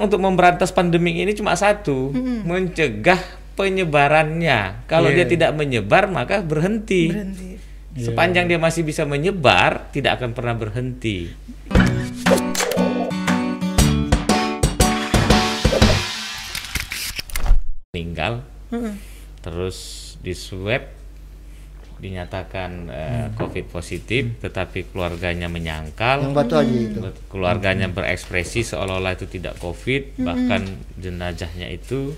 untuk memberantas pandemi ini cuma satu, mencegah penyebarannya. Kalau Iya. dia tidak menyebar maka berhenti. Berhenti. Sepanjang dia masih bisa menyebar, tidak akan pernah berhenti. Meninggal, Mm-mm. terus di swab dinyatakan eh, COVID positif, tetapi keluarganya menyangkal. Yang batu aja itu. keluarganya berekspresi seolah-olah itu tidak covid bahkan jenazahnya itu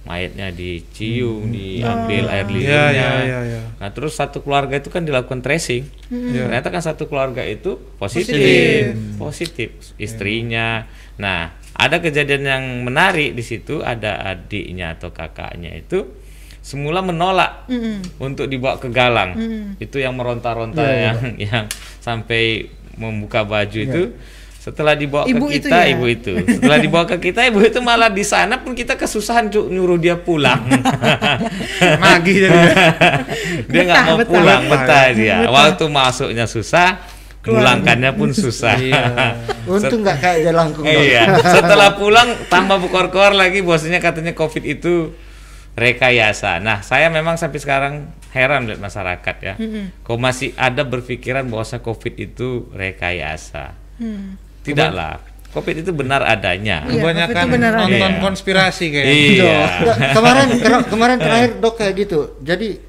mayatnya dicium diambil air Iya, liurnya iya, iya, iya. nah terus satu keluarga itu kan dilakukan tracing. Iya. ternyata kan satu keluarga itu positif. Positif. positif, istrinya. Nah ada kejadian yang menarik di situ ada adiknya atau kakaknya itu semula menolak Mm-mm. untuk dibawa ke galang Mm. itu yang meronta-ronta Iya, iya. yang yang sampai membuka baju itu setelah dibawa Ibu ke itu kita ya? ibu itu setelah dibawa ke kita ibu itu malah di sana pun kita kesusahan Cuk, nyuruh dia pulang Nagih jadi. dia nggak mau betah. pulang Betah, betah ya. dia Betah. waktu masuknya susah pulangkannya pun susah Iya. Untung nggak kayak dong. iya setelah pulang tambah bukor-kor lagi bosnya katanya covid itu rekayasa nah saya memang sampai sekarang heran lihat masyarakat ya kok masih ada berpikiran bahwa covid itu rekayasa Hmm. tidaklah covid itu benar adanya Iya, Kebanyakan benar nonton Iya. konspirasi kayak. iya kemarin kemarin terakhir dok kayak gitu. Jadi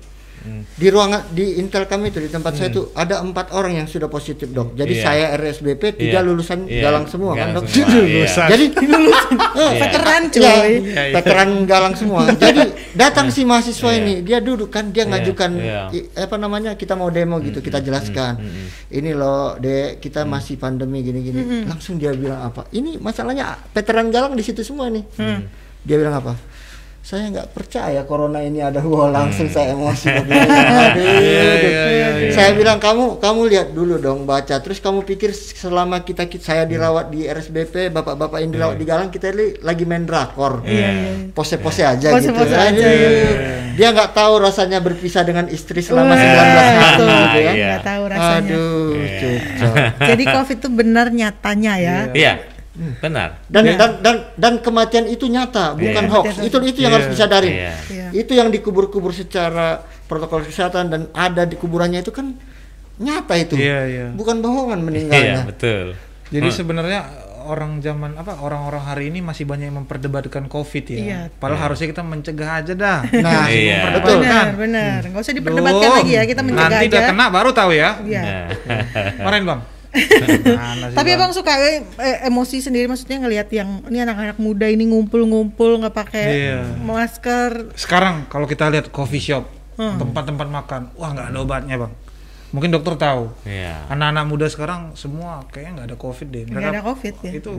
di ruangan di Intel kami itu di tempat saya itu ada empat orang yang sudah positif dok. Jadi Iya. saya RSBP tiga Iya. lulusan Iya. galang semua kan Galang dok. semua, iya. Lulusan. Jadi Eh, Veteran Iya, cuy. Iya, iya. veteran galang semua. Jadi datang si mahasiswa Iya. ini, dia duduk kan, dia Iya, ngajukan iya. i- apa namanya kita mau demo gitu, kita jelaskan. Ini loh, dek kita masih pandemi gini-gini. Langsung dia bilang apa? Ini masalahnya veteran galang di situ semua nih. Dia bilang apa? Saya nggak percaya corona ini ada wah langsung saya emosi. Aduh, Iya, aduh. iya, iya. Saya bilang kamu kamu lihat dulu dong baca terus kamu pikir selama kita, kita saya dirawat di RSBP bapak-bapak yang dirawat di Galang kita li- lagi main drakor pose-pose aja Pose-pose gitu aja, Aduh. iya. dia nggak tahu rasanya berpisah dengan istri selama Wah, 19 hari betul. gitu ya. Nggak tahu rasanya. aduh Jadi COVID itu benar nyatanya ya. iya benar dan, Iya. dan dan dan kematian itu nyata bukan Iya. hoax itu itu yang harus Iya. disadarin Iya. Iya. itu yang dikubur-kubur secara protokol kesehatan dan ada di kuburannya itu kan nyata itu Iya, iya. bukan bohongan iya meninggalnya betul Jadi Hmm. sebenarnya orang zaman apa orang-orang hari ini masih banyak yang memperdebatkan covid ya. Iya. Padahal harusnya kita mencegah aja dah. Nah, Iya. memperdebatkan. Benar, benar. Nggak usah diperdebatkan Duh, lagi ya, kita mencegah Nanti aja. udah kena baru tahu ya. Iya. Nah. Kemarin bang. Tapi Bang? abang suka eh, eh, emosi sendiri maksudnya ngelihat yang ini anak-anak muda ini ngumpul-ngumpul nggak pakai Iya. masker. Sekarang kalau kita lihat coffee shop, Hmm. tempat-tempat makan, wah nggak ada obatnya bang. Mungkin dokter tahu. iya Anak-anak muda sekarang semua kayaknya nggak ada covid deh. Nggak ada COVID ya. Itu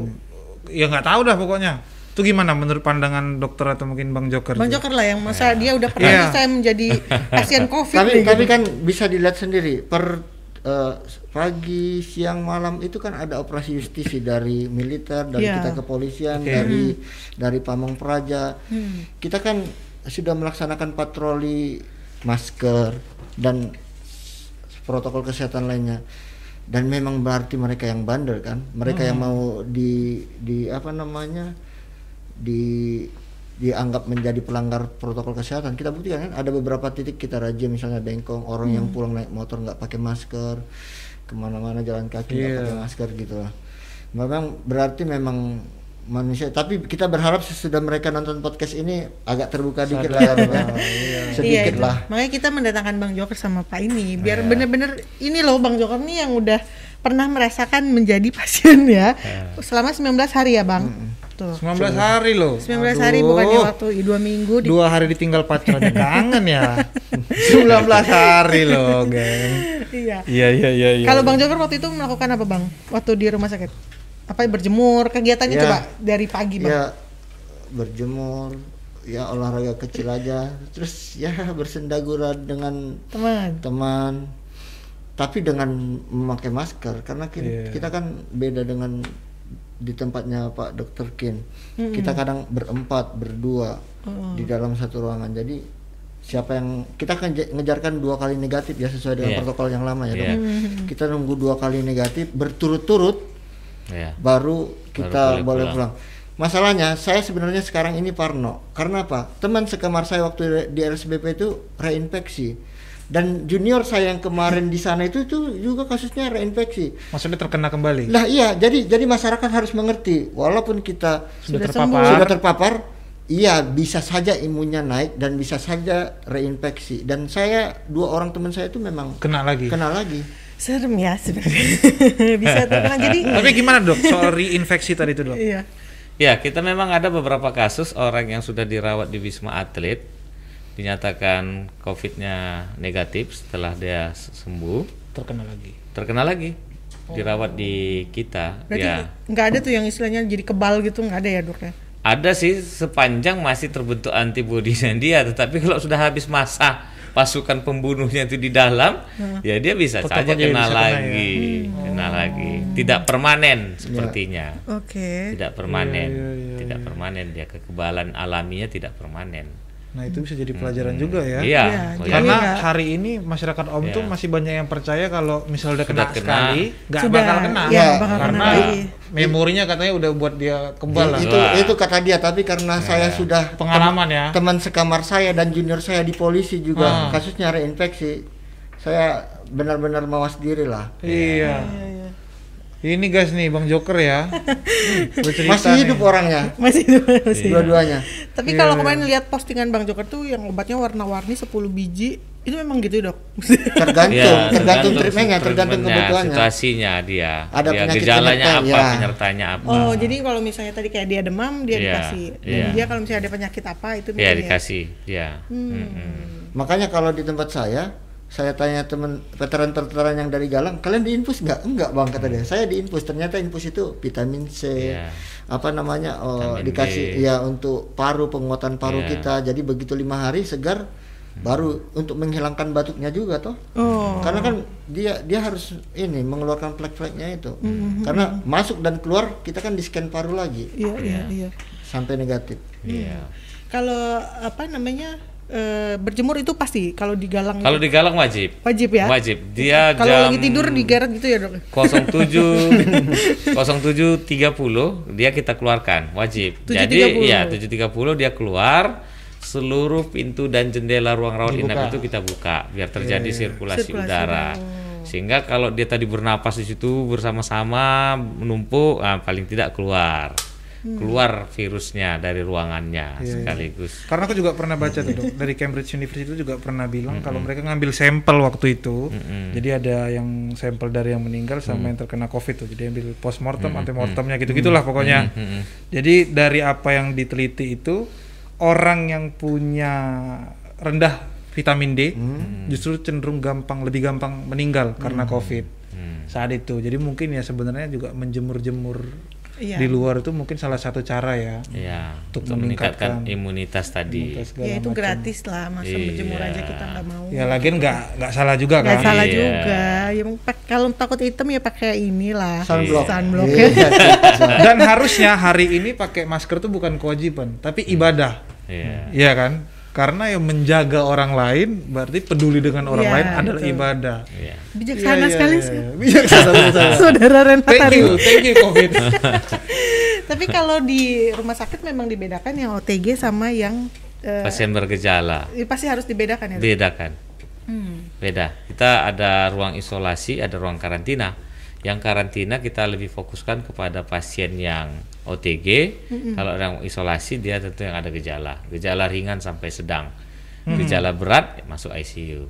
ya nggak tahu dah pokoknya. Itu gimana menurut pandangan dokter atau mungkin bang Joker? Bang? Joker lah yang masa dia udah pernah tuh saya menjadi pasien COVID. tapi nih, tapi gitu. kan bisa dilihat sendiri per eh, pagi siang malam itu kan ada operasi justisi dari militer dari Iya. kita kepolisian Oke. dari dari pamong praja. Hmm. kita kan sudah melaksanakan patroli masker dan protokol kesehatan lainnya. Dan memang berarti mereka yang bandel kan? Mereka yang mau di di apa namanya di dianggap menjadi pelanggar protokol kesehatan. Kita buktikan kan? Ada beberapa titik kita rajin misalnya bengkong orang yang pulang naik motor nggak pakai masker ke mana-mana jalan kaki Iya. pakai masker gitu lah. Memang berarti memang manusia tapi kita berharap sesudah mereka nonton podcast ini agak terbuka dikit lah ya, Bang, ya. sedikit Iya, lah. Makanya kita mendatangkan Bang Joker sama Pak ini biar bener-bener ini loh Bang Joker nih yang udah pernah merasakan menjadi pasien ya. Selama 19 hari ya Bang. Tuh. 19 hari loh. 19 hari bukannya waktu dua minggu di Dua hari ditinggal pacarnya kangen ya. 19 hari loh, geng. Iya. Iya iya iya. iya. Kalau Bang Joker waktu itu melakukan apa Bang? Waktu di rumah sakit? Apa berjemur? Kegiatannya Ya. coba dari pagi Bang. ya berjemur ya olahraga kecil aja terus ya bersendagura dengan Teman. teman tapi dengan memakai masker karena ki- Iya. kita kan beda dengan di tempatnya Pak Dokter Kin kita kadang berempat berdua di dalam satu ruangan jadi siapa yang kita kan je- ngejarkan dua kali negatif ya sesuai dengan Iya. protokol yang lama ya dok Iya. kita nunggu dua kali negatif berturut-turut Iya. baru kita boleh boleh pulang. pulang. masalahnya saya sebenarnya sekarang ini parno. Karena apa? Teman sekamar saya waktu di RSBP itu reinfeksi. Dan junior saya yang kemarin di sana itu itu juga kasusnya reinfeksi. Maksudnya terkena kembali. Lah iya, jadi jadi masyarakat harus mengerti walaupun kita Sudah Sudah terpapar. sembuh. sudah terpapar, iya bisa saja imunnya naik dan bisa saja reinfeksi. Dan saya dua orang teman saya itu memang Kena lagi. kena lagi. Serem ya sebenarnya. Bisa terkena jadi Tapi gimana dok soal reinfeksi tadi itu dok? iya. Ya, kita memang ada beberapa kasus orang yang sudah dirawat di Wisma Atlet dinyatakan COVID-nya negatif setelah dia sembuh, Terkena lagi. terkena lagi dirawat di kita. Berarti ya, nggak ada tuh yang istilahnya jadi kebal gitu nggak ada ya dok ya? ada sih sepanjang masih terbentuk antibodinya dia, tetapi kalau sudah habis masa pasukan pembunuhnya itu di dalam, ya dia bisa Tetap saja aja kena bisa kena lagi, Hmm. kena lagi. Tidak permanen sepertinya. Oke. Tidak permanen, Iya, iya, iya, tidak permanen dia kekebalan alaminya tidak permanen. Nah itu bisa jadi pelajaran juga ya. Iya, Iya, iya. Karena nggak- hari ini masyarakat Om tuh Iya. masih banyak yang percaya kalau misalnya udah kena, kena. sekali nggak Sudah, bakal kena. iya, Ya, bakal kena Karena lagi. memorinya katanya udah buat dia kebal lah. itu Wah. itu kata dia tapi karena saya sudah Pengalaman ya. teman sekamar saya dan junior saya di polisi juga Ah. kasusnya reinfeksi saya benar-benar mawas diri lah Iya. Ini guys nih Bang Joker ya. Bercerita masih nih. hidup orangnya Masih itu masih. dua-duanya Tapi Iya, kalau iya. kemarin lihat postingan Bang Joker tuh yang obatnya warna-warni 10 biji, itu memang gitu dok? tergantung Ya, tergantung treatmentnya tergantung kebutuhannya situasinya dia. Ada dia penyakit gejalanya penyerta, apa, ya. penyertanya apa. oh, jadi kalau misalnya tadi kayak dia demam, dia Iya, dikasih. Dan iya. dia kalau misalnya ada penyakit apa itu ya ya. dikasih, ya. Hmm. Mm-mm. makanya kalau di tempat saya saya tanya teman veteran-veteran yang dari Galang, kalian diinfus nggak? Enggak bang kata dia. Saya diinfus. Ternyata infus itu vitamin C, Iya. apa namanya? Oh, Vitamin dikasih D. ya untuk paru penguatan paru Iya. kita. Jadi begitu lima hari segar, baru untuk menghilangkan batuknya juga toh. Oh. Karena kan dia dia harus ini mengeluarkan flek-fleknya itu. Hmm, Karena masuk dan keluar kita kan di scan paru lagi Iya, iya, iya. sampai negatif. Iya. Kalau apa namanya eh, berjemur itu pasti kalau di galang Kalau di Galang wajib. wajib ya. Wajib. Dia Kalau jam lagi tidur digeret gitu ya dok? 07 07.30 dia kita keluarkan wajib. 7.30. Jadi iya 7.30 dia keluar seluruh pintu dan jendela ruang rawat Dibuka. inap itu kita buka biar terjadi sirkulasi, Sirkulasi udara. Sehingga kalau dia tadi bernapas di situ bersama-sama menumpuk ah, paling tidak keluar. Keluar virusnya dari ruangannya Iya, iya. sekaligus. Karena aku juga pernah baca tuh dok dari Cambridge University itu juga pernah bilang kalau mereka ngambil sampel waktu itu, jadi ada yang sampel dari yang meninggal sama yang terkena COVID tuh, jadi ambil postmortem, antemortemnya gitu gitulah pokoknya. Mm-mm. Jadi dari apa yang diteliti itu orang yang punya rendah vitamin D justru cenderung gampang lebih gampang meninggal karena COVID Hmm. saat itu. Jadi mungkin ya sebenarnya juga menjemur-jemur Iya. di luar itu mungkin salah satu cara ya. Ya, Untuk untuk meningkatkan meningkatkan imunitas tadi. imunitas Ya itu macam. gratis lah, masa Iya. berjemur aja kita nggak mau. Ya lagian nggak nggak salah juga Nggak kan. salah Iya. juga. Ya pak- kalau takut hitam ya pakai inilah. Sunblock. Sunblock Iya, ya. Dan harusnya hari ini pakai masker itu bukan kewajiban, tapi ibadah. Iya. Iya kan? Karena yang menjaga orang lain berarti peduli dengan orang Iya, lain adalah betul. ibadah. Iya. Bijaksana Iya, iya, sekali sih. iya. Bijaksana. Saudara Renata Thank you, thank you COVID. Tapi kalau di rumah sakit memang dibedakan yang OTG sama yang eh, Pasien bergejala. ya pasti harus dibedakan ya. Bedakan. Hmm. Beda. Kita ada ruang isolasi, ada ruang karantina. Yang karantina kita lebih fokuskan kepada pasien yang OTG. Kalau yang isolasi dia tentu yang ada gejala, gejala ringan sampai sedang. Gejala berat ya masuk ICU.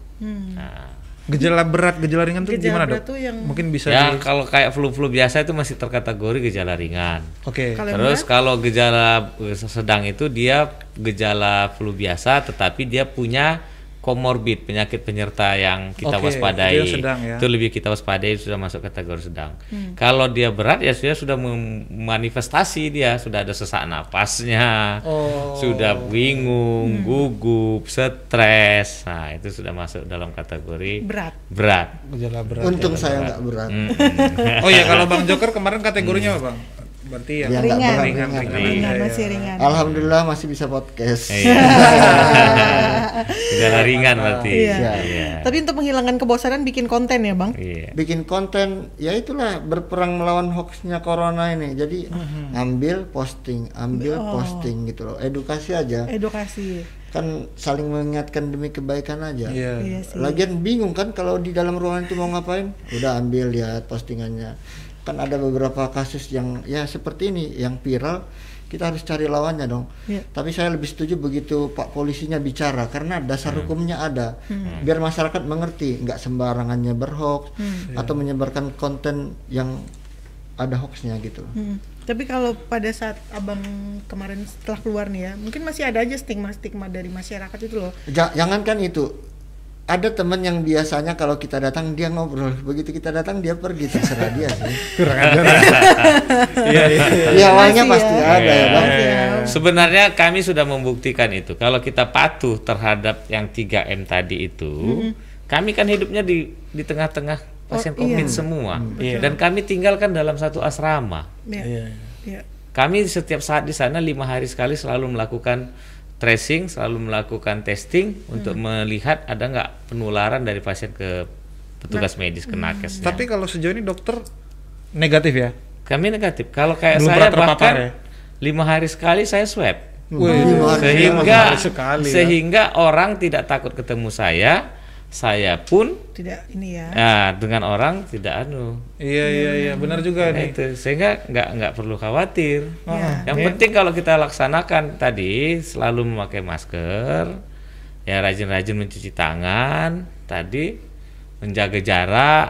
Nah, Gejala berat, gejala ringan tuh Gejala gimana berat dok? tuh yang- Mungkin bisa ya di- kalau kayak flu-flu biasa itu masih terkategori gejala ringan. Oke. Yang Terus berat? kalau gejala sedang itu dia gejala flu biasa tetapi dia punya komorbid penyakit penyerta yang kita Oke, waspadai. itu sedang ya. Itu lebih kita waspadai sudah masuk kategori sedang. Hmm. Kalau dia berat ya sudah sudah memanifestasi dia sudah ada sesak napasnya, Oh. sudah bingung, Hmm. gugup, stres. Nah, itu sudah masuk dalam kategori berat. berat. Gejala berat. Untung saya berat. nggak berat. Mm-mm. Oh iya kalau Bang Joker kemarin kategorinya apa Bang? Berarti ya nggak Ringan. berat, ringan, ringan. ringan. ringan Iya, masih iya. ringan Alhamdulillah masih bisa podcast. Iya. Gejala ringan berarti. Iya. Iya. tapi untuk menghilangkan kebosanan bikin konten ya bang Iya. Bikin konten, ya itulah berperang melawan hoaxnya corona ini. Jadi ambil posting, ambil Oh. posting gitu loh. Edukasi aja. edukasi Kan saling mengingatkan demi kebaikan aja. Iya. iya sih Lagian bingung kan kalau di dalam ruangan itu mau ngapain? Udah ambil lihat postingannya. Kan ada beberapa kasus yang ya seperti ini yang viral. Kita harus cari lawannya dong. Iya. Tapi saya lebih setuju begitu Pak polisinya bicara karena dasar hukumnya ada. Biar masyarakat mengerti, nggak sembarangannya berhoax atau menyebarkan konten yang ada hoaxnya gitu. Hmm. Tapi kalau pada saat abang kemarin setelah keluar nih ya, mungkin masih ada aja stigma-stigma dari masyarakat itu loh. Ja- jangankan itu. Ada teman yang biasanya kalau kita datang dia ngobrol, begitu kita datang dia pergi terserah dia sih. kurang ajar iya iya Ya awalnya pasti ya. ada ya bang. Ya. Sebenarnya kami sudah membuktikan itu. Kalau kita patuh terhadap yang 3M tadi itu, kami kan hidupnya di di tengah-tengah pasien Oh, COVID iya. semua. Iya. Dan kami tinggalkan dalam satu asrama. Ya. iya ya. Kami setiap saat di sana lima hari sekali selalu melakukan tracing, selalu melakukan testing untuk melihat ada nggak penularan dari pasien ke petugas medis ke nakes. tapi kalau sejauh ini dokter negatif ya Kami negatif. Kalau kayak Belum saya pernah terpapar bahkan ya? lima hari sekali saya swab. Wih, sehingga hari sekali ya. sehingga orang tidak takut ketemu saya, saya pun Tidak ini ya. nah, dengan orang tidak anu. iya iya iya benar juga Nah, nih itu sehingga nggak nggak perlu khawatir. Ah, Yang ini- penting kalau kita laksanakan tadi selalu memakai masker, ya rajin-rajin mencuci tangan, tadi menjaga jarak,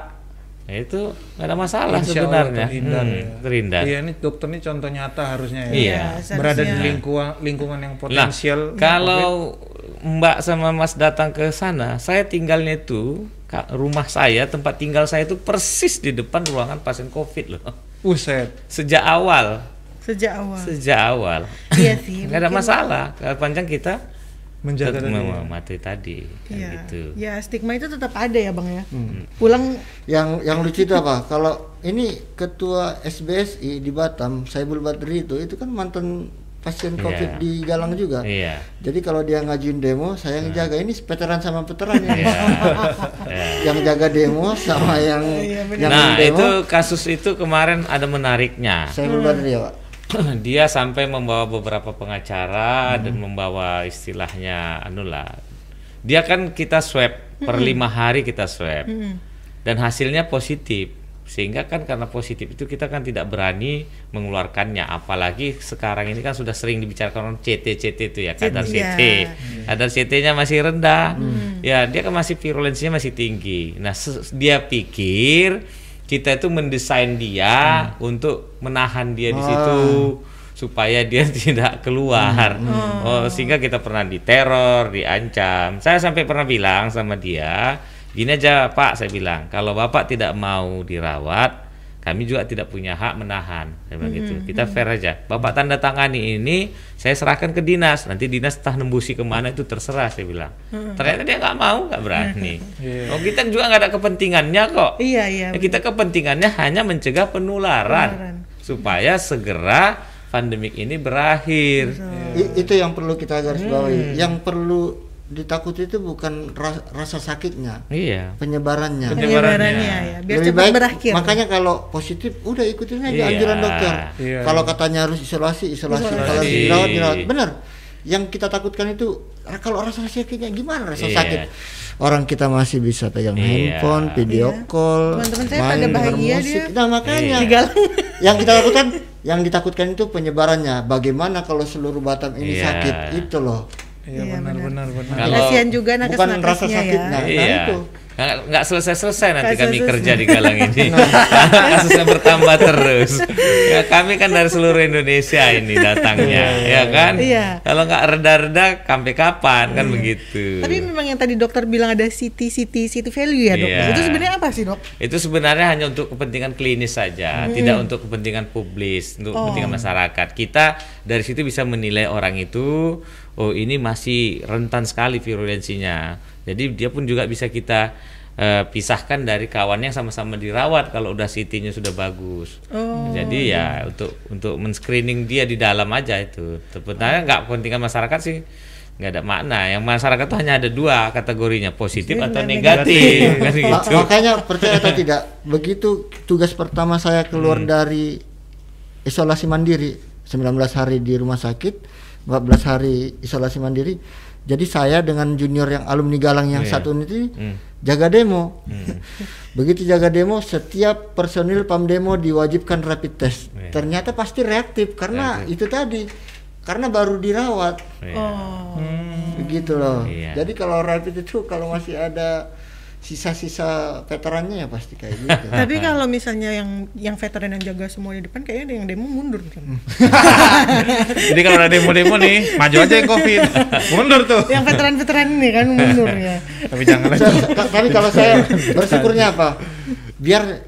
ya itu nggak ada masalah Insya Allah sebenarnya. terhindar Hmm, ya. terhindar. Iya ini dokter ini contoh nyata harusnya ya. Iya. Berada di lingkungan lingkungan yang Nah, potensial. kalau Mbak sama Mas datang ke sana, saya tinggalnya itu rumah saya, tempat tinggal saya itu persis di depan ruangan pasien COVID loh. Buset. Sejak awal, Sejak awal. sejak awal. Iya sih. nggak ada masalah. Kalau panjang kita Menjaga tadi. mematuhi tadi, kan Iya. gitu. Ya stigma itu tetap ada ya bang ya. Pulang Yang yang lucu itu apa? Kalau ini ketua SBSI di Batam, Saibul Badri itu itu kan mantan pasien Iya. COVID di Galang juga. Iya. Jadi kalau dia ngajuin demo, saya yang jaga ini veteran sama veteran ini. Iya. Iya. yang jaga demo sama yang Iya, benar. yang Nah, demo, itu kasus itu kemarin ada menariknya. Saibul Badri ya, Pak. dia sampai membawa beberapa pengacara dan membawa istilahnya anu lah. Dia kan kita swab per lima hari kita swab. Dan hasilnya positif. Sehingga kan karena positif itu kita kan tidak berani mengeluarkannya. Apalagi sekarang ini kan sudah sering dibicarakan orang CT CT itu ya kadar CT, CT ya. kadar CT-nya masih rendah. Ya dia kan masih virulensinya masih tinggi. Nah dia pikir kita itu mendesain dia untuk menahan dia di situ supaya dia tidak keluar. Oh sehingga kita pernah diteror diancam. Saya sampai pernah bilang sama dia gini aja pak saya bilang. Kalau bapak tidak mau dirawat kami juga tidak punya hak menahan. Saya bilang gitu. Kita fair aja. Bapak tanda tangani ini saya serahkan ke dinas. Nanti dinas entah nembusi ke mana itu terserah saya bilang. Ternyata dia nggak mau nggak berani. Iya. oh kita juga nggak ada kepentingannya kok. Iya iya. Ya, kita kepentingannya hanya mencegah penularan, Penularan. supaya segera pandemik ini berakhir. I- itu yang perlu kita garis bawahi. Yang perlu ditakuti itu bukan ra- rasa sakitnya, Iya. penyebarannya. Penyebarannya ya. Biar Lebih cepat baik berakhir. makanya kalau positif udah ikutin aja Iya. anjuran dokter. Iya. Kalau katanya harus isolasi, isolasi. Isolasi. Kalau dirawat, dirawat. Benar. Yang kita takutkan itu ah, kalau rasa sakitnya gimana rasa Iya. sakit? Orang kita masih bisa pegang Iya. handphone, video Iya. call, Teman-teman saya main pada bahagia musik. dia. Nah, makanya Galang. yang kita lakukan yang ditakutkan itu penyebarannya. Bagaimana kalau seluruh Batam ini Iya. sakit? Itu loh. Iya Iya, benar benar. benar Kasihan juga nakes Bukan rasa nakesnya sakitnya. ya. Nah, iya. itu. Nggak, selesai-selesai nanti Nggak kami kerja di Galang ini. Kasusnya bertambah terus. Ya kami kan dari seluruh Indonesia ini datangnya, ya kan? Iya. Kalau nggak reda-reda sampai kapan kan begitu. Tapi memang yang tadi dokter bilang ada city city city value ya dok. Iya. Itu sebenarnya apa sih dok? itu sebenarnya hanya untuk kepentingan klinis saja, tidak untuk kepentingan publis, untuk Oh. kepentingan masyarakat. Kita dari situ bisa menilai orang itu, oh ini masih rentan sekali virulensinya. Jadi dia pun juga bisa kita eh, pisahkan dari kawannya yang sama-sama dirawat kalau udah CT-nya sudah bagus. Jadi ya untuk untuk men-screening dia di dalam aja itu. Sebenarnya nggak kepentingan masyarakat sih nggak ada makna. Yang masyarakat tuh hanya ada dua kategorinya positif atau negatif. kan Ma- gitu. makanya percaya atau tidak begitu tugas pertama saya keluar Hmm. dari isolasi mandiri 19 hari di rumah sakit 14 hari isolasi mandiri jadi saya dengan junior yang alumni Galang yang Iya. satu unit ini Hmm. jaga demo begitu jaga demo setiap personil pam demo diwajibkan rapid test Iya. ternyata pasti reaktif karena Reaktif. itu tadi karena baru dirawat Iya. Oh. begitu loh Iya. jadi kalau rapid itu kalau masih ada sisa-sisa veterannya ya pasti kayak gitu Tapi kalau misalnya yang yang veteran yang jaga semua di depan kayaknya ada yang demo mundur kan. Jadi kalau ada demo-demo nih, maju aja yang covid, mundur tuh. yang veteran-veteran ini kan mundur ya. Tapi jangan tapi kalau saya bersyukurnya apa biar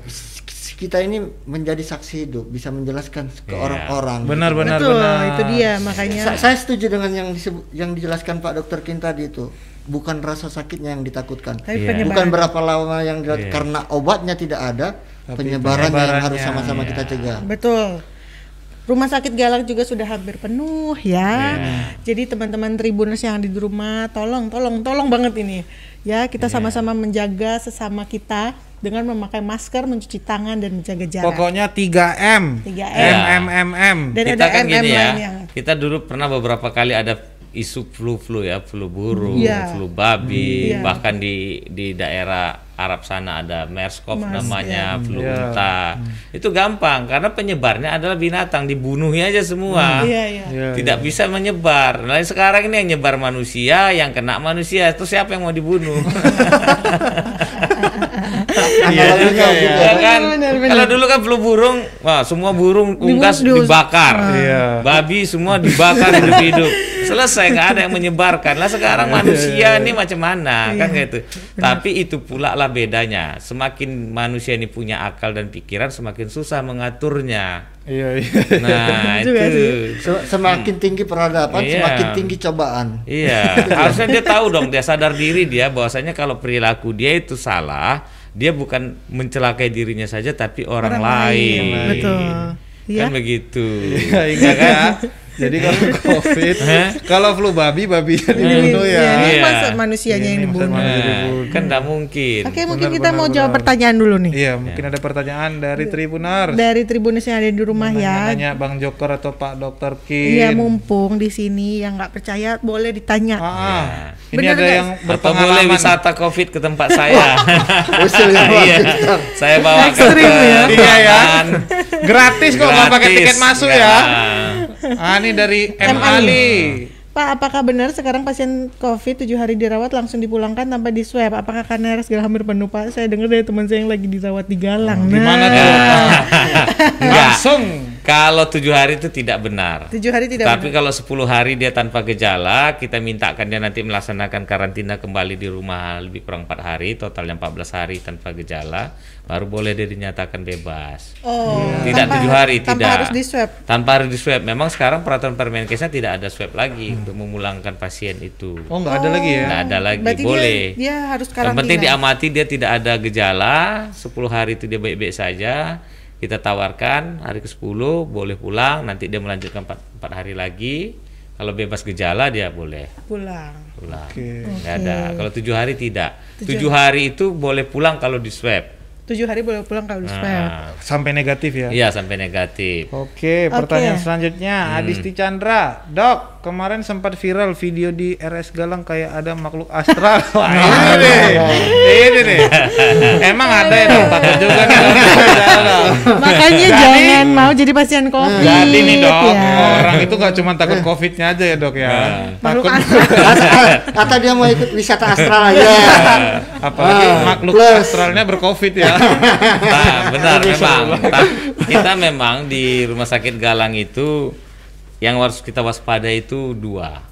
kita ini menjadi saksi hidup bisa menjelaskan ke Iya. orang-orang Benar benar Betul, benar. itu dia makanya. Sa- saya setuju dengan yang disebut yang dijelaskan Pak Dokter Kin tadi itu bukan rasa sakitnya yang ditakutkan Tapi Iya. penyebaran. bukan berapa lama yang Iya. karena obatnya tidak ada Tapi penyebarannya yang penyebarannya. harus sama-sama Iya. kita cegah Betul. Rumah sakit Galak juga sudah hampir penuh ya. Iya. Jadi teman-teman Tribuners yang ada di rumah, tolong, tolong, tolong banget ini. Ya, kita Iya. sama-sama menjaga sesama kita dengan memakai masker, mencuci tangan dan menjaga jarak. Pokoknya 3M. 3M. M M M M. Dan kita ada kan MM gini ya, lainnya. kita dulu pernah beberapa kali ada isu flu-flu ya, flu burung, Iya. flu babi, Iya. bahkan di di daerah Arab sana ada MERS-CoV Mers, namanya, flu Iya. unta. Itu gampang karena penyebarnya adalah binatang, dibunuhnya aja semua. Iya, iya. Iya, Tidak bisa menyebar. Nah, sekarang ini yang nyebar manusia, yang kena manusia, itu siapa yang mau dibunuh? Iya Analoginya juga ya. Ya kan? Benar, benar. Kalau dulu kan flu burung, wah semua burung unggas dibakar. Iya. Babi semua dibakar hidup-hidup. Selesai nggak ada yang menyebarkan. Lah sekarang manusia ini macam mana kan gitu. Tapi itu pula lah bedanya. Semakin manusia ini punya akal dan pikiran, semakin susah mengaturnya. Iya iya. Nah itu. Se- semakin tinggi peradaban Iya. semakin tinggi cobaan Iya, harusnya dia tahu dong, dia sadar diri dia bahwasanya kalau perilaku dia itu salah, dia bukan mencelakai dirinya saja tapi orang, Orang lain. lain, betul. Iya. Kan begitu. Iya ingat ya. Jadi kalau covid, kalau flu babi babinya dibunuh Iya, ya. ini Iya. masa manusianya yang Ini masa dibunuh. manusia. Dibunuh. kan tidak mungkin. Oke, mungkin Benar, kita benar, mau jawab benar. pertanyaan dulu nih. Iya mungkin ada pertanyaan dari Tribuners. Dari Tribuners yang ada di rumah ya. Nanya Bang Joker atau Pak Dokter Kin. Iya, mumpung di sini yang nggak percaya boleh ditanya. Ah, ah. Ini Bener ada nggak? yang Atau boleh berpengalaman. wisata covid ke tempat saya. Yang Iya, saya bawa Ekstrim ya. Iya ya. Gratis kok nggak pakai tiket masuk ya. Ah ini dari M. Ali. Pak, apakah benar sekarang pasien COVID 7 hari dirawat langsung dipulangkan tanpa di swab? Apakah karena RS hampir penuh Pak? Saya dengar dari teman saya yang lagi dirawat di Galang. Di mana Nah, tuh? Enggak. Langsung. Kalau tujuh hari itu tidak benar. 7 hari tidak Tapi benar. kalau 10 hari dia tanpa gejala, kita mintakan dia nanti melaksanakan karantina kembali di rumah lebih kurang 4 hari, totalnya 14 hari tanpa gejala, baru boleh dia dinyatakan bebas. Oh, Tidak tanpa- tujuh hari, tanpa tidak. harus di swab. Tanpa harus di swab. Memang sekarang peraturan Permenkesnya tidak ada swab lagi untuk memulangkan pasien itu. Oh nggak ada lagi ya? Nggak ada lagi, Berarti dia- boleh. Dia, harus Yang karantina. penting diamati dia tidak ada gejala, 10 hari itu dia baik-baik saja. Kita tawarkan hari ke-10 boleh pulang, nanti dia melanjutkan 4, hari lagi. Kalau bebas gejala dia boleh pulang. pulang. Oke. Nggak ada. Kalau tujuh hari tidak. Tujuh Tujuh hari itu boleh pulang kalau di swab. 7 hari boleh pulang kalau. Nah, Sampai negatif ya. iya sampai negatif. Oke, pertanyaan selanjutnya Adisti Chandra, Dok, kemarin sempat viral video di RS Galang kayak ada makhluk astral. Wah, ini nih, ini nih. Emang ada ya dok? Takut juga nih. Makanya jangan mau jadi pasien COVID. Jadi nih dok, ya. orang itu gak cuma takut covidnya aja ya dok ya. Makhluk Takut astral. atau, dia mau ikut wisata astral aja apalagi Ah, makhluk plus. astralnya bercovid ya. Nah, benar memang. Ta- kita memang di rumah sakit Galang itu yang harus kita waspada itu dua.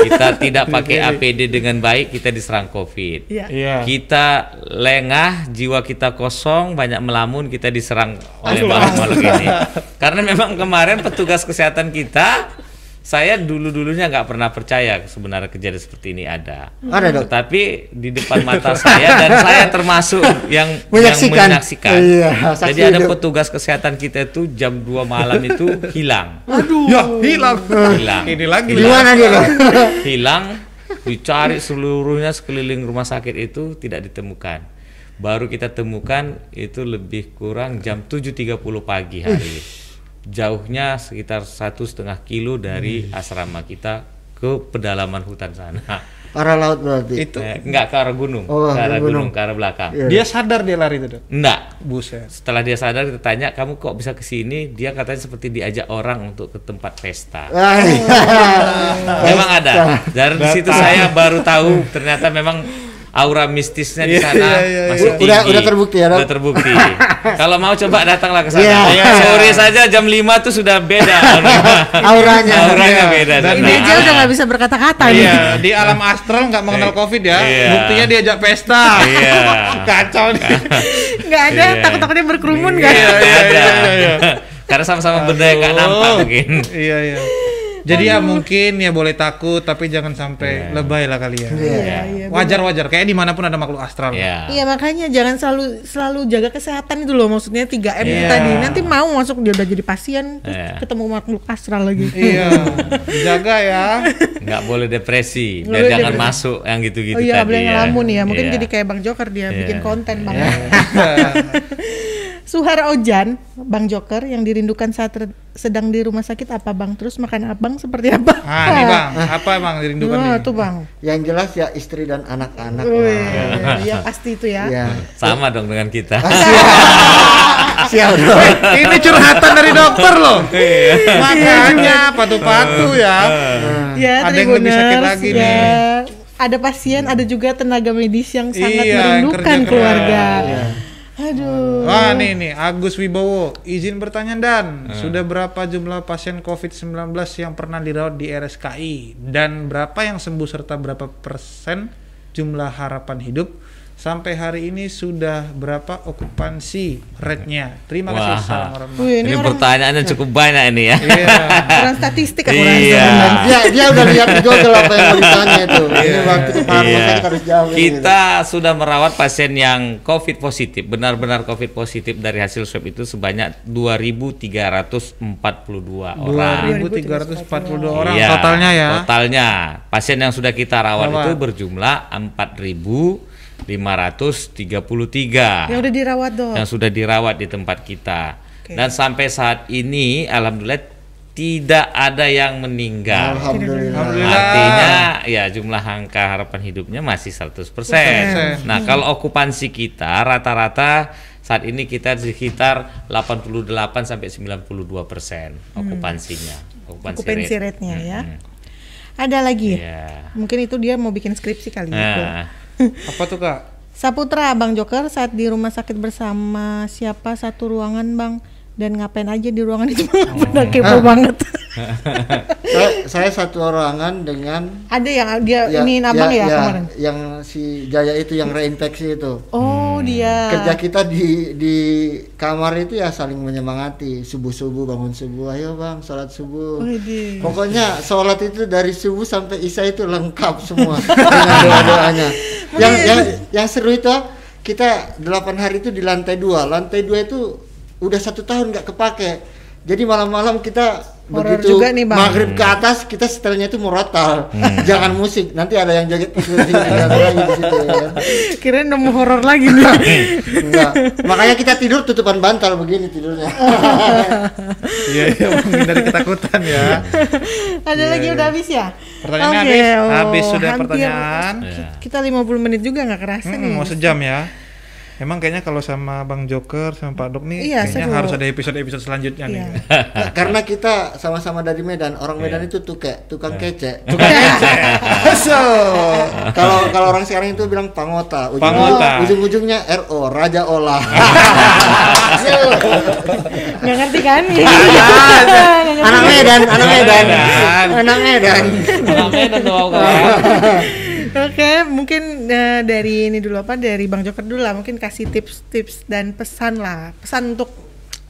Kita tidak pakai APD dengan baik, kita diserang COVID. Iya. Iya. Kita lengah, jiwa kita kosong, banyak melamun, kita diserang oleh makhluk-makhluk ini. Karena memang kemarin petugas kesehatan kita saya dulu dulunya nggak pernah percaya sebenarnya kejadian seperti ini ada. Ada, Dok. Tetapi di depan mata saya dan saya termasuk yang Menyaksikan. yang menyaksikan. Iya, saksi Jadi ada hidup. petugas kesehatan kita itu jam 2 malam itu hilang. Ya, hilang. Hilang. Ini lagi. Di mana dia Dok? hilang dicari seluruhnya sekeliling rumah sakit itu tidak ditemukan baru kita temukan itu lebih kurang jam 7.30 pagi hari jauhnya sekitar satu setengah kilo dari asrama kita ke pedalaman hutan sana Arah laut berarti. Itu Eh, enggak ke arah gunung Oh, ke arah gunung. gunung ke arah belakang Iya. dia sadar dia lari itu, Dok. enggak Buset. setelah dia sadar kita tanya kamu kok bisa ke sini dia katanya seperti diajak orang untuk ke tempat pesta. Memang ada. Dari situ saya baru tahu ternyata memang aura mistisnya di Iya, sana iya, iya, masih iya. tinggi. Udah- udah terbukti ya, Dok? Udah terbukti. Kalau mau coba datanglah ke sana. Iya. Ya, Sore saja jam 5 tuh sudah beda. Auranya. Auranya Iya. beda. Dan Ini aja udah nggak bisa berkata-kata nih. Iya, di alam astral nggak mengenal covid ya. Iya. Buktinya diajak pesta. Iya. Kacau nih. Nggak ada, Iya. takut-takutnya berkerumun kan? Iya, iya, iya, iya, iya. Karena sama-sama benda yang nggak nampak mungkin. Iya, iya. Jadi ya mungkin ya boleh takut tapi jangan sampai lebay lah kalian. Iya, iya. Wajar-wajar kayak di mana pun ada makhluk astral. Iya. Iya makanya jangan selalu selalu jaga kesehatan itu loh maksudnya 3 M itu Iya. tadi nanti mau masuk dia udah jadi pasien terus Iya. ketemu makhluk astral lagi. Iya, jaga ya. Nggak boleh depresi. Biar boleh jangan depresi. masuk yang gitu-gitu Oh iya tadi boleh ya. ngelamun ya mungkin Iya. jadi kayak Bang Joker dia Iya. bikin konten bang. Iya. Suhar Ojan Bang Joker yang dirindukan saat sedang di rumah sakit apa Bang terus makan abang seperti apa? Ah, nih Bang, apa Bang dirindukan Nah, nih? tuh Bang. Yang jelas ya istri dan anak-anak. Wih, ya pasti itu ya. Ya. Sama dong dengan kita. Siap dong. Ini curhatan dari dokter loh. Makanya patu-patu ya. Ya, Ada yang lebih sakit lagi ya. nih. Ada pasien, ada juga tenaga medis yang sangat Iya, merindukan keluarga. Iya. Aduh. Wah nih nih Agus Wibowo izin bertanya dan Hmm. sudah berapa jumlah pasien COVID-19 yang pernah dirawat di RSKI dan berapa yang sembuh serta berapa persen jumlah harapan hidup sampai hari ini sudah berapa okupansi rate-nya terima kasih Wah. salam warahmatullahi Wih, Ini, ini, orang, pertanyaannya cukup banyak ini ya. Iya. orang statistik aku Iya. Dia dia udah lihat di Google apa yang mau ditanya itu. Ini waktu rumah Iya. harus jawab. ini, Kita sudah merawat pasien yang COVID positif, benar-benar COVID positif dari hasil swab itu sebanyak 2.342 orang. 2342 orang Iya, totalnya ya Totalnya pasien yang sudah kita rawat Rawat. itu berjumlah 4.533 Yang udah dirawat dong. yang sudah dirawat di tempat kita. Oke. Dan sampai saat ini alhamdulillah tidak ada yang meninggal. Alhamdulillah. Alhamdulillah. Artinya ya jumlah angka harapan hidupnya masih 100%. Nah, kalau okupansi kita rata-rata saat ini kita sekitar 88 sampai 92 persen okupansinya. Okupansi, Okupansi rate. rate-nya ya. Mm-mm. Ada lagi. Iya. Mungkin itu dia mau bikin skripsi kali itu. Nah, apa tuh kak Saputra, Bang Joker saat di rumah sakit bersama siapa satu ruangan, Bang? Dan ngapain aja di ruangan itu? Benar kepo banget. saya, saya satu ruangan dengan Ada yang dia ini abang ya, kemarin. yang si Jaya itu yang reinfeksi itu. Oh, dia. Kerja kita di di kamar itu ya saling menyemangati subuh subuh bangun subuh ayo bang sholat subuh. Widih. Pokoknya sholat itu dari subuh sampai isya itu lengkap semua dengan doa doanya. Yang yang yang seru itu kita delapan hari itu di lantai dua. Lantai dua itu udah satu tahun nggak kepake. Jadi malam-malam kita Horor begitu juga nih, Bang. maghrib ke atas kita setelahnya itu murotal. Jangan musik. Nanti ada yang ada lagi di situ ya. Kirain nemu horor lagi nih. Enggak. Makanya kita tidur tutupan bantal begini tidurnya. iya iya menghindari ketakutan ya Ada lagi udah habis ya? Pertanyaannya Oke, habis? oh, Habis sudah hampir. pertanyaan. Kita 50 menit juga nggak kerasa Hmm, nih. mau sejam ya. Emang kayaknya kalau sama Bang Joker sama Pak Dok nih Iya, kayaknya seru. harus ada episode-episode selanjutnya Iya. nih. Nah, karena kita sama-sama dari Medan. Orang Medan itu tuke, tukang kece. So, Kalau kalau orang sekarang itu bilang pangota. Ujung- Pangota. Ujung-ujungnya RO, Raja Olah. Nggak ngerti kan? anak Medan, anak Medan. Medan. Anak Medan. Orang Medan kawan. Oke, mungkin eh, dari ini dulu apa dari Bang Joker dulu lah, mungkin kasih tips-tips dan pesan lah, pesan untuk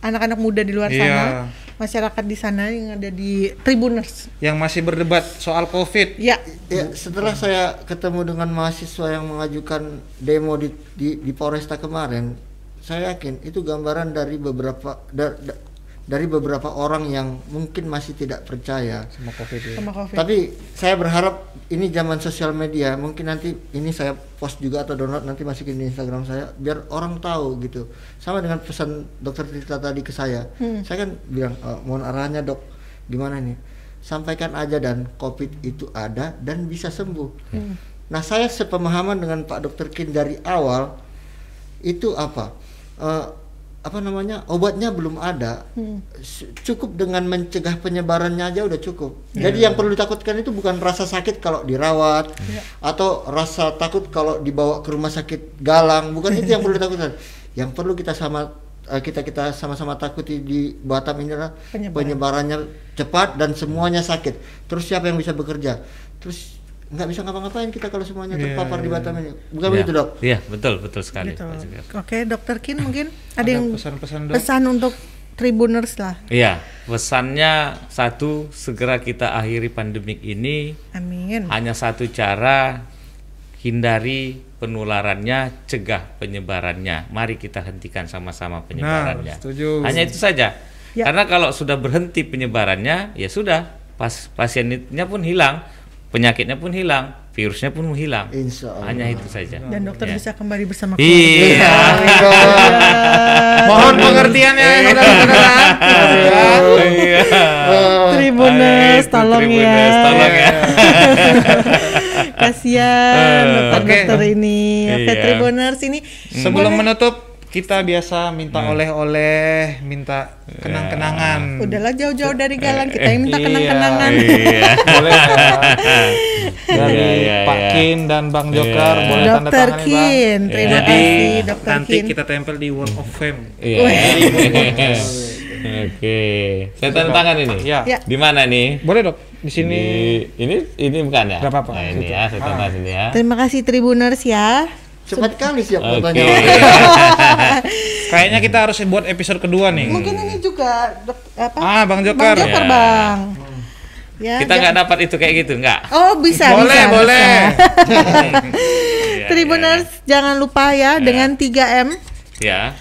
anak-anak muda di luar sana. iya. masyarakat di sana yang ada di Tribuners. Yang masih berdebat soal COVID. Ya, Ya, setelah saya ketemu dengan mahasiswa yang mengajukan demo di di, di Polresta kemarin, saya yakin itu gambaran dari beberapa da- da- dari beberapa orang yang mungkin masih tidak percaya. Sama COVID ya. sama COVID. Tapi saya berharap ini zaman sosial media, mungkin nanti ini saya post juga atau download nanti masukin di Instagram saya biar orang tahu gitu. Sama dengan pesan dokter Tita tadi ke saya. Saya kan bilang "Oh, mohon arahannya dok, gimana nih? Sampaikan aja dan COVID itu ada dan bisa sembuh. Nah saya sepemahaman dengan Pak Dokter Kin dari awal itu apa? Eh, apa namanya obatnya belum ada. S- cukup dengan mencegah penyebarannya aja udah cukup. Jadi yang perlu ditakutkan itu bukan rasa sakit kalau dirawat atau rasa takut kalau dibawa ke rumah sakit galang bukan itu yang perlu ditakutkan. Yang perlu kita sama eh, kita kita sama-sama takuti di Batam ini adalah Penyebaran. penyebarannya cepat dan semuanya sakit. Terus siapa yang bisa bekerja? Terus nggak bisa ngapa-ngapain kita kalau semuanya Iya, terpapar di iya. Batam ini bukan Ya. begitu dok Iya, betul, betul sekali. Gitu. Oke, Dokter Kin mungkin ada, Ada yang pesan-pesan, pesan untuk Tribuners lah. Iya, pesannya satu, segera kita akhiri pandemik ini. Amin. Hanya satu cara, hindari penularannya, cegah penyebarannya. Mari kita hentikan sama-sama penyebarannya. setuju. Hanya itu saja. Ya. Karena kalau sudah berhenti penyebarannya, ya sudah, pas pasiennya pun hilang, penyakitnya pun hilang, virusnya pun hilang. Insya Allah. Hanya itu saja. Dan dokter Ya. bisa kembali bersama keluarga. Iya. Mohon pengertiannya saudara-saudara. Iya. Tribuners, Itu tolong Tribuners, ya. tolong ya. Kasihan dokter-dokter ini. Oke, Iya. Tribuners ini Sebelum menutup kita biasa minta oleh-oleh, minta kenang-kenangan. Udahlah jauh-jauh dari galang kita yang minta Iya. kenang-kenangan. Iya. Boleh ya. Dari Iya, iya, Pak iya. Kin dan Bang Joker Iya. boleh tanda Dokter tangan Kin, terima kasih Dokter nanti Kin. kita tempel di Wall of Fame. Iya. Oke. Saya tanda tangan ini. Ya. Ya. Di mana nih? Boleh dok. Di sini. Di, ini ini bukan ya? Nggak apa-apa. Nah, ini Situ. ya, saya tanda sini ya. Terima kasih Tribuners ya. Cepat kali siap fotonya Kayaknya kita harus buat episode kedua nih. Mungkin ini juga apa? Ah, Bang Bang Joker. Joker, Ya. Bang. Ya, Kita nggak dapat itu kayak gitu, nggak? Oh, bisa, boleh, bisa. boleh. bisa. Iya, Tribuners, jangan lupa ya dengan 3M. Ya.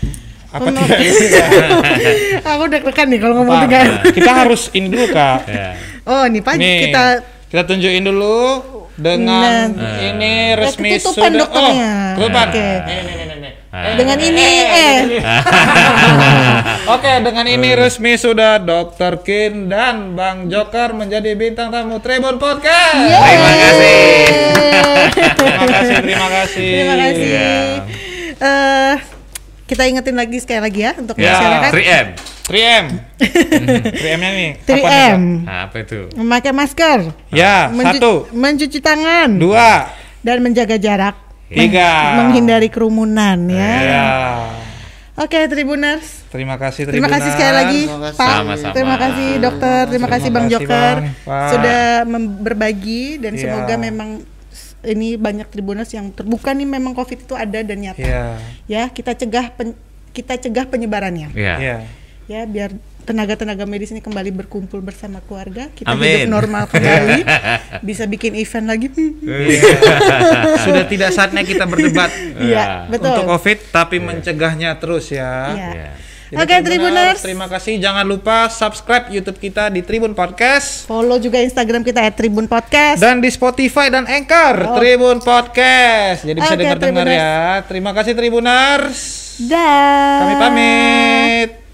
Apa tidak? Aku deg-degan nih kalau ngomong 3M. kita harus ini dulu kak. Ya. Oh, nih Pak, Nih, kita kita tunjukin dulu dengan Nah. ini resmi ketutupan sudah. dokternya. Oh, ketutupan. Oke. Nih, nih, nih, nih, nih. Dengan ini eh Oke, dengan ini resmi sudah Dr. Kin dan Bang Joker menjadi bintang tamu Tribun Podcast. Terima kasih. Terima kasih, terima kasih. Terima kasih. Iya. Eh, kita ingetin lagi sekali lagi ya untuk Ya. masyarakat 3M. 3M. 3M-nya nih. apa nih, 3M. Nah, apa itu? Memakai masker? Ya, mencu- satu, mencuci tangan, dua, dan menjaga jarak, tiga. menghindari kerumunan ya. Ya. Oke, Tribuners. Terima kasih, Terima kasih sekali lagi, Terima kasih. Pak. Sama-sama. Terima kasih, Dokter. Terima kasih, Bang Joker, Bang. Sudah berbagi dan Iya. semoga memang ini banyak Tribuners yang terbuka nih memang COVID itu ada dan nyata. Iya. Ya, kita cegah pen- kita cegah penyebarannya. Ya. Iya. Ya, biar tenaga-tenaga medis ini kembali berkumpul bersama keluarga, kita Amin. hidup normal kembali, bisa bikin event lagi. Iya. Sudah tidak saatnya kita berdebat Iya, betul. untuk COVID, tapi mencegahnya terus ya. Ya. Oke, Tribuners. Terima kasih. Jangan lupa subscribe YouTube kita di Tribun Podcast Follow juga Instagram kita @tribun podcast. dan di Spotify dan Anchor Tribun Podcast. Jadi bisa Oke, dengar-dengar Tribuners. ya. Terima kasih Tribuners. Dah. Kami pamit.